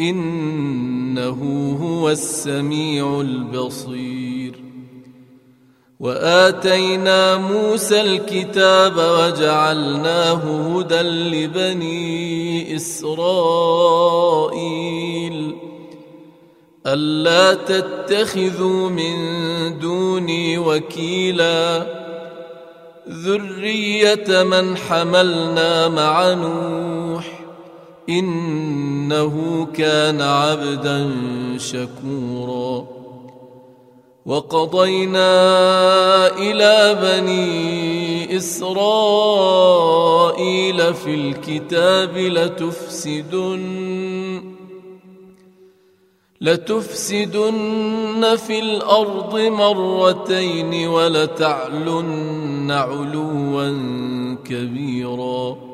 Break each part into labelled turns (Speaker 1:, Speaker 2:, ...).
Speaker 1: إنه هو السميع البصير. وآتينا موسى الكتاب وجعلناه هدى لبني إسرائيل. ألا تتخذوا من دوني وكيلا. ذرية من حملنا مع نوح إنه كان عبدا شكورا. وقضينا إلى بني إسرائيل في الكتاب لتفسدن لتفسدن في الأرض مرتين ولتعلن علوا كبيرا.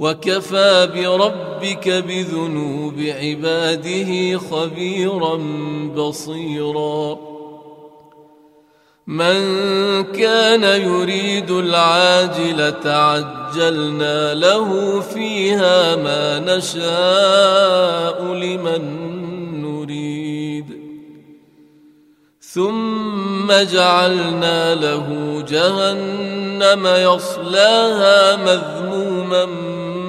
Speaker 1: وكفى بربك بذنوب عباده خبيرا بصيرا. من كان يريد العاجلة عجلنا له فيها ما نشاء لمن نريد. ثم جعلنا له جهنم يصلاها مذموما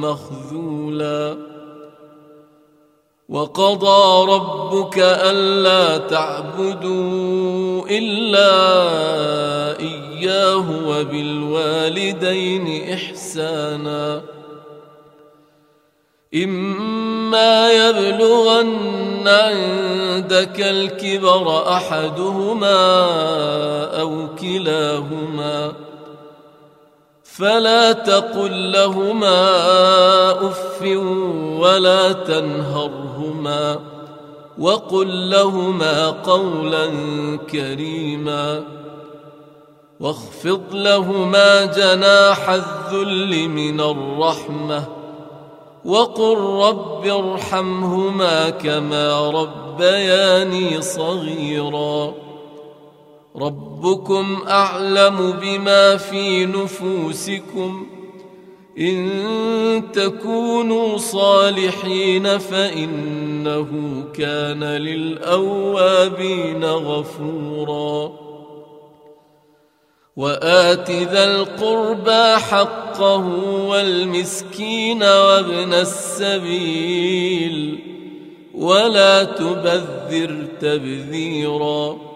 Speaker 1: مخذولا. وقضى ربك ألا تعبدوا إلا إياه وبالوالدين إحسانا. إما يبلغن عندك الكبر أحدهما أو كلاهما. فلا تقل لهما أف ولا تنهرهما وقل لهما قولا كريما واخفض لهما جناح الذل من الرحمة وقل رب ارحمهما كما ربياني صغيرا ربكم أعلم بما في نفوسكم. إن تكونوا صالحين فإنه كان للأوابين غفورا. وآت ذا القربى حقه والمسكين وابن السبيل. ولا تبذر تبذيرا.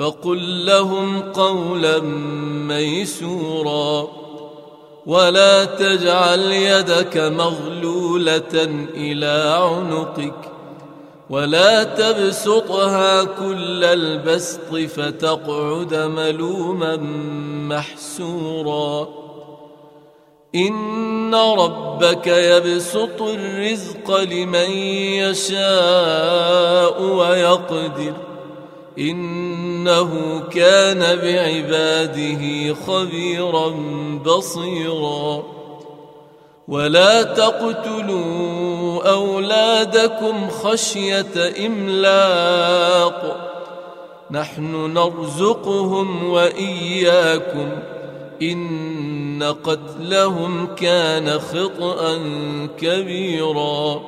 Speaker 1: فقل لهم قولا ميسورا ولا تجعل يدك مغلولة إلى عنقك ولا تبسطها كل البسط فتقعد ملوما محسورا إن ربك يبسط الرزق لمن يشاء ويقدر إنه كان بعباده خبيرا بصيرا. ولا تقتلوا أولادكم خشية إملاق. نحن نرزقهم وإياكم. إن قتلهم كان خطأ كبيرا.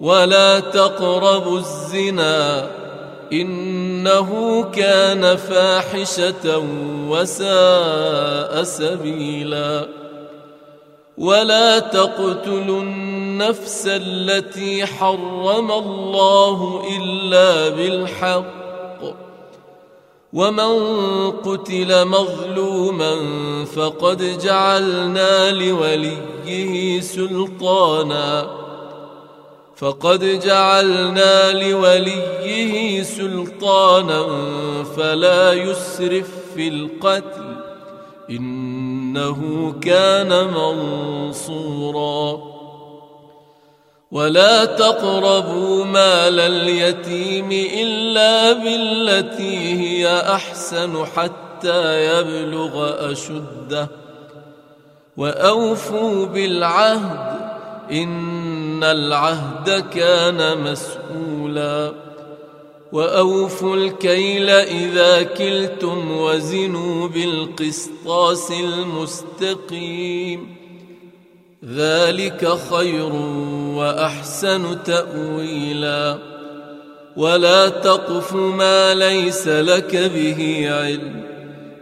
Speaker 1: ولا تقربوا الزنا. إنه كان فاحشة وساء سبيلا. ولا تقتلوا النفس التي حرم الله إلا بالحق. ومن قتل مظلوما فقد جعلنا لوليه سلطانا. فقد جعلنا لوليه سلطانا فلا يسرف في القتل. إنه كان منصورا. ولا تقربوا مال اليتيم إلا بالتي هي أحسن حتى يبلغ أشده. وأوفوا بالعهد ان العهد كان مسؤولا واوفوا الكيل اذا كلتم وزنوا بالقسطاس المستقيم ذلك خير واحسن تاويلا ولا تقف ما ليس لك به علم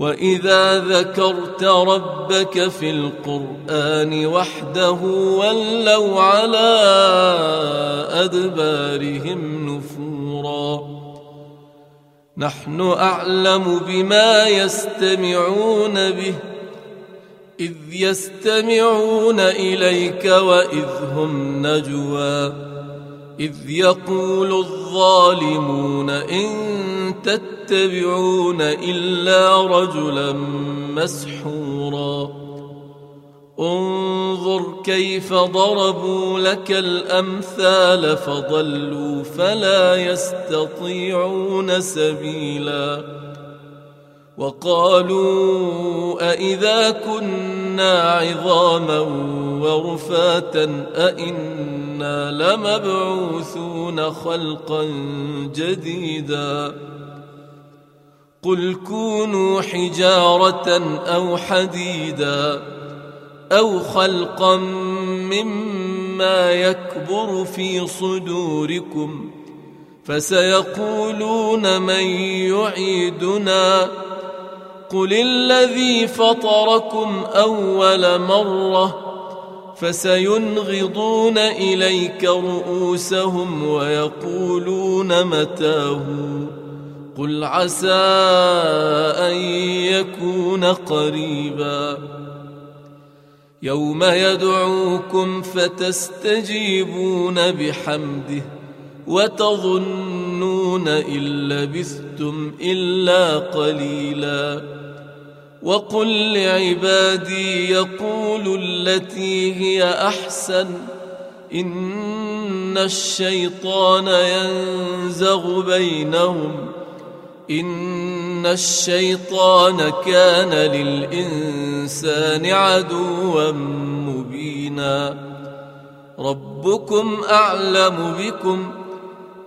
Speaker 1: وإذا ذكرت ربك في القرآن وحده ولوا على أدبارهم نفورا. نحن أعلم بما يستمعون به إذ يستمعون إليك وإذ هم نجوى. إذ يقول الظالمون إن تتبعون إلا رجلا مسحورا. انظر كيف ضربوا لك الأمثال فضلوا فلا يستطيعون سبيلا. وقالوا أإذا كنا عظاما ورفاتا أإنا لمبعوثون خلقا جديدا. قل كونوا حجارة أو حديدا أو خلقا مما يكبر في صدوركم فسيقولون من يعيدنا. قل الذي فطركم أول مرة فسينغضون إليك رؤوسهم ويقولون متاه. قل عسى أن يكون قريبا. يوم يدعوكم فتستجيبون بحمده وتظنون إن لبثتم إلا قليلا. وقل لعبادي يقولوا التي هي أحسن. إن الشيطان ينزغ بينهم. إن الشيطان كان للإنسان عدوا مبينا. ربكم أعلم بكم.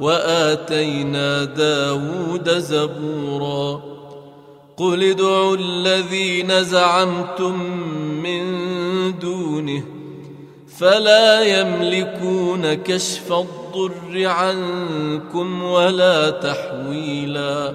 Speaker 1: وآتينا داود زبورا. قل ادعوا الذين زعمتم من دونه فلا يملكون كشف الضر عنكم ولا تحويلا.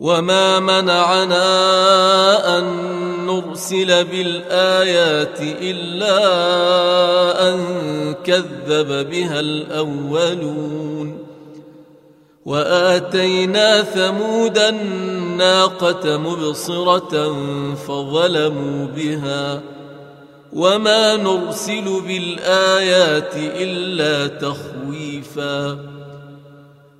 Speaker 1: وما منعنا أن نرسل بالآيات إلا أن كذب بها الأولون واتينا ثمود الناقه مبصره فظلموا بها وما نرسل بالايات الا تخويفا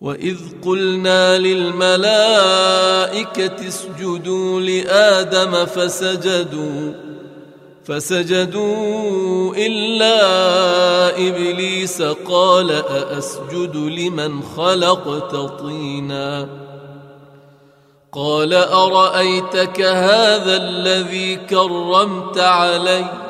Speaker 1: واذ قلنا للملائكه اسجدوا لادم فسجدوا فسجدوا الا ابليس قال ااسجد لمن خلقت طينا؟ قال ارايتك هذا الذي كرمت علي؟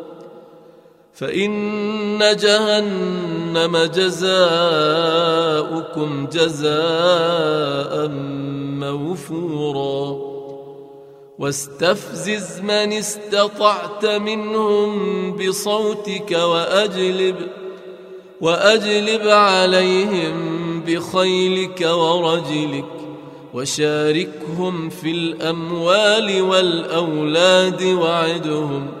Speaker 1: فإن جهنم جزاؤكم جزاء موفورا. واستفزز من استطعت منهم بصوتك وأجلب وأجلب عليهم بخيلك ورجلك وشاركهم في الأموال والأولاد وعدهم ۖ.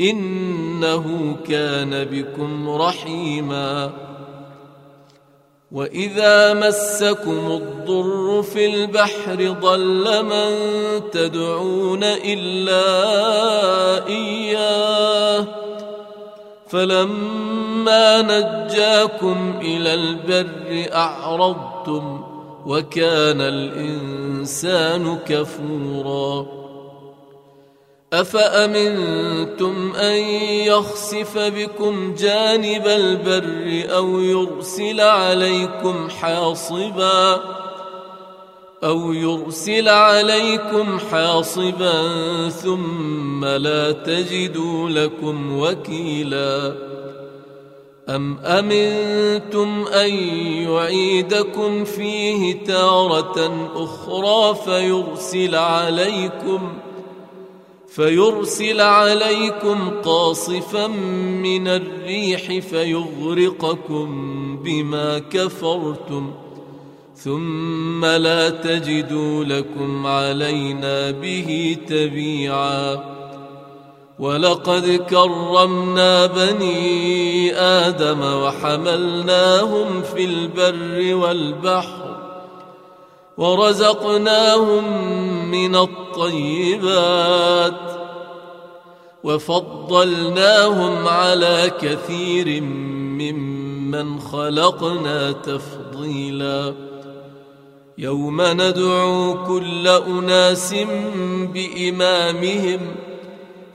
Speaker 1: إنه كان بكم رحيما. وإذا مسكم الضر في البحر ضل من تدعون إلا إياه. فلما نجاكم إلى البر أعرضتم وكان الإنسان كفورا. أفأمنتم أن يخسف بكم جانب البر أو يرسل عليكم حاصبا أو يرسل عليكم حاصبا ثم لا تجدوا لكم وكيلا أم أمنتم أن يعيدكم فيه تارة أخرى فيرسل عليكم فيرسل عليكم قاصفا من الريح فيغرقكم بما كفرتم ثم لا تجدوا لكم علينا به تبيعا ولقد كرمنا بني آدم وحملناهم في البر والبحر ورزقناهم من الطيبات وفضلناهم على كثير ممن خلقنا تفضيلا. يوم ندعو كل أناس بإمامهم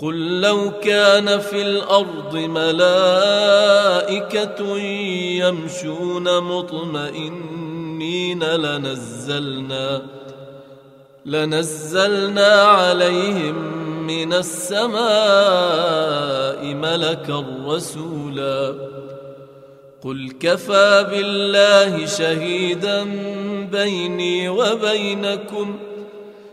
Speaker 1: قل لو كان في الأرض ملائكة يمشون مطمئنين لنزلنا لنزلنا عليهم من السماء ملكا رسولا قل كفى بالله شهيدا بيني وبينكم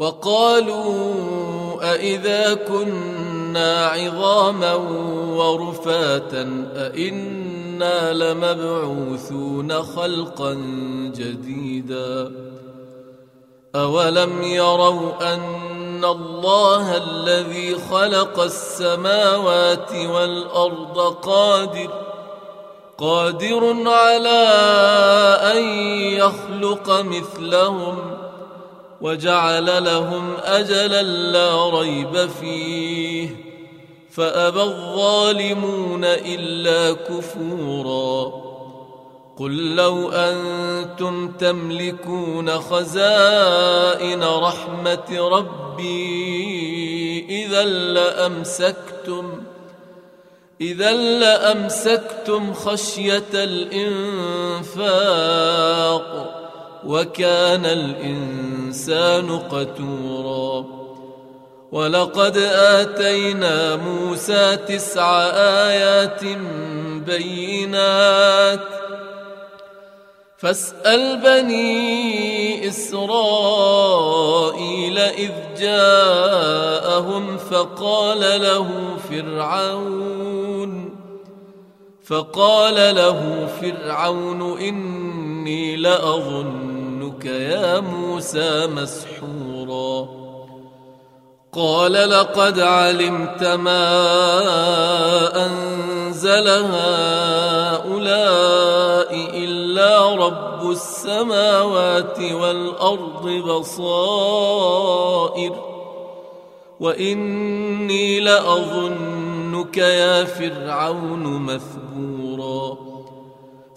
Speaker 1: وقالوا أإذا كنا عظاما ورفاتا أإنا لمبعوثون خلقا جديدا أولم يروا أن الله الذي خلق السماوات والأرض قادر قادر على أن يخلق مثلهم وجعل لهم أجلا لا ريب فيه. فأبى الظالمون إلا كفوراً. قل لو أنتم تملكون خزائن رحمة ربي اذا لأمسكتم اذا لأمسكتم خشية الإنفاق. وكان الإنسان قتورا. ولقد آتينا موسى تسع آيات بينات. فاسأل بني إسرائيل إذ جاءهم فقال له فرعون فقال له فرعون إني لأظنك يا موسى مسحورا. قال لقد علمت ما أنزل هؤلاء إلا رب السماوات والأرض بصائر. وإني لأظنك يا فرعون مثبورا.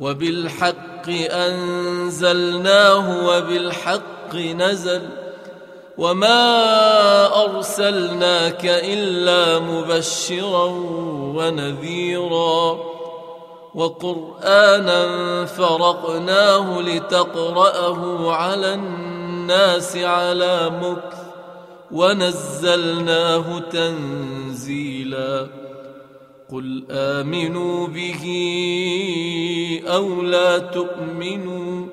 Speaker 1: وبالحق أنزلناه وبالحق نزل وما أرسلناك إلا مبشرا ونذيرا وقرآنا فرقناه لتقرأه على الناس على مكث ونزلناه تنزيلا قل امنوا به أو لا تؤمنوا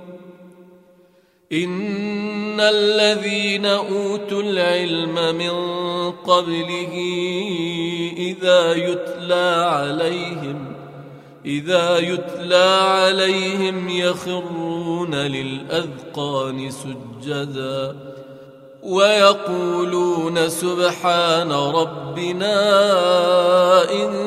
Speaker 1: ان الذين اوتوا العلم من قبله اذا يتلى عليهم إذا يتلى عليهم يخرون للأذقان سجدا ويقولون سبحان ربنا إن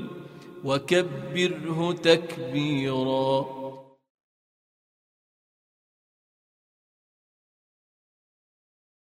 Speaker 1: وكبره تكبيرا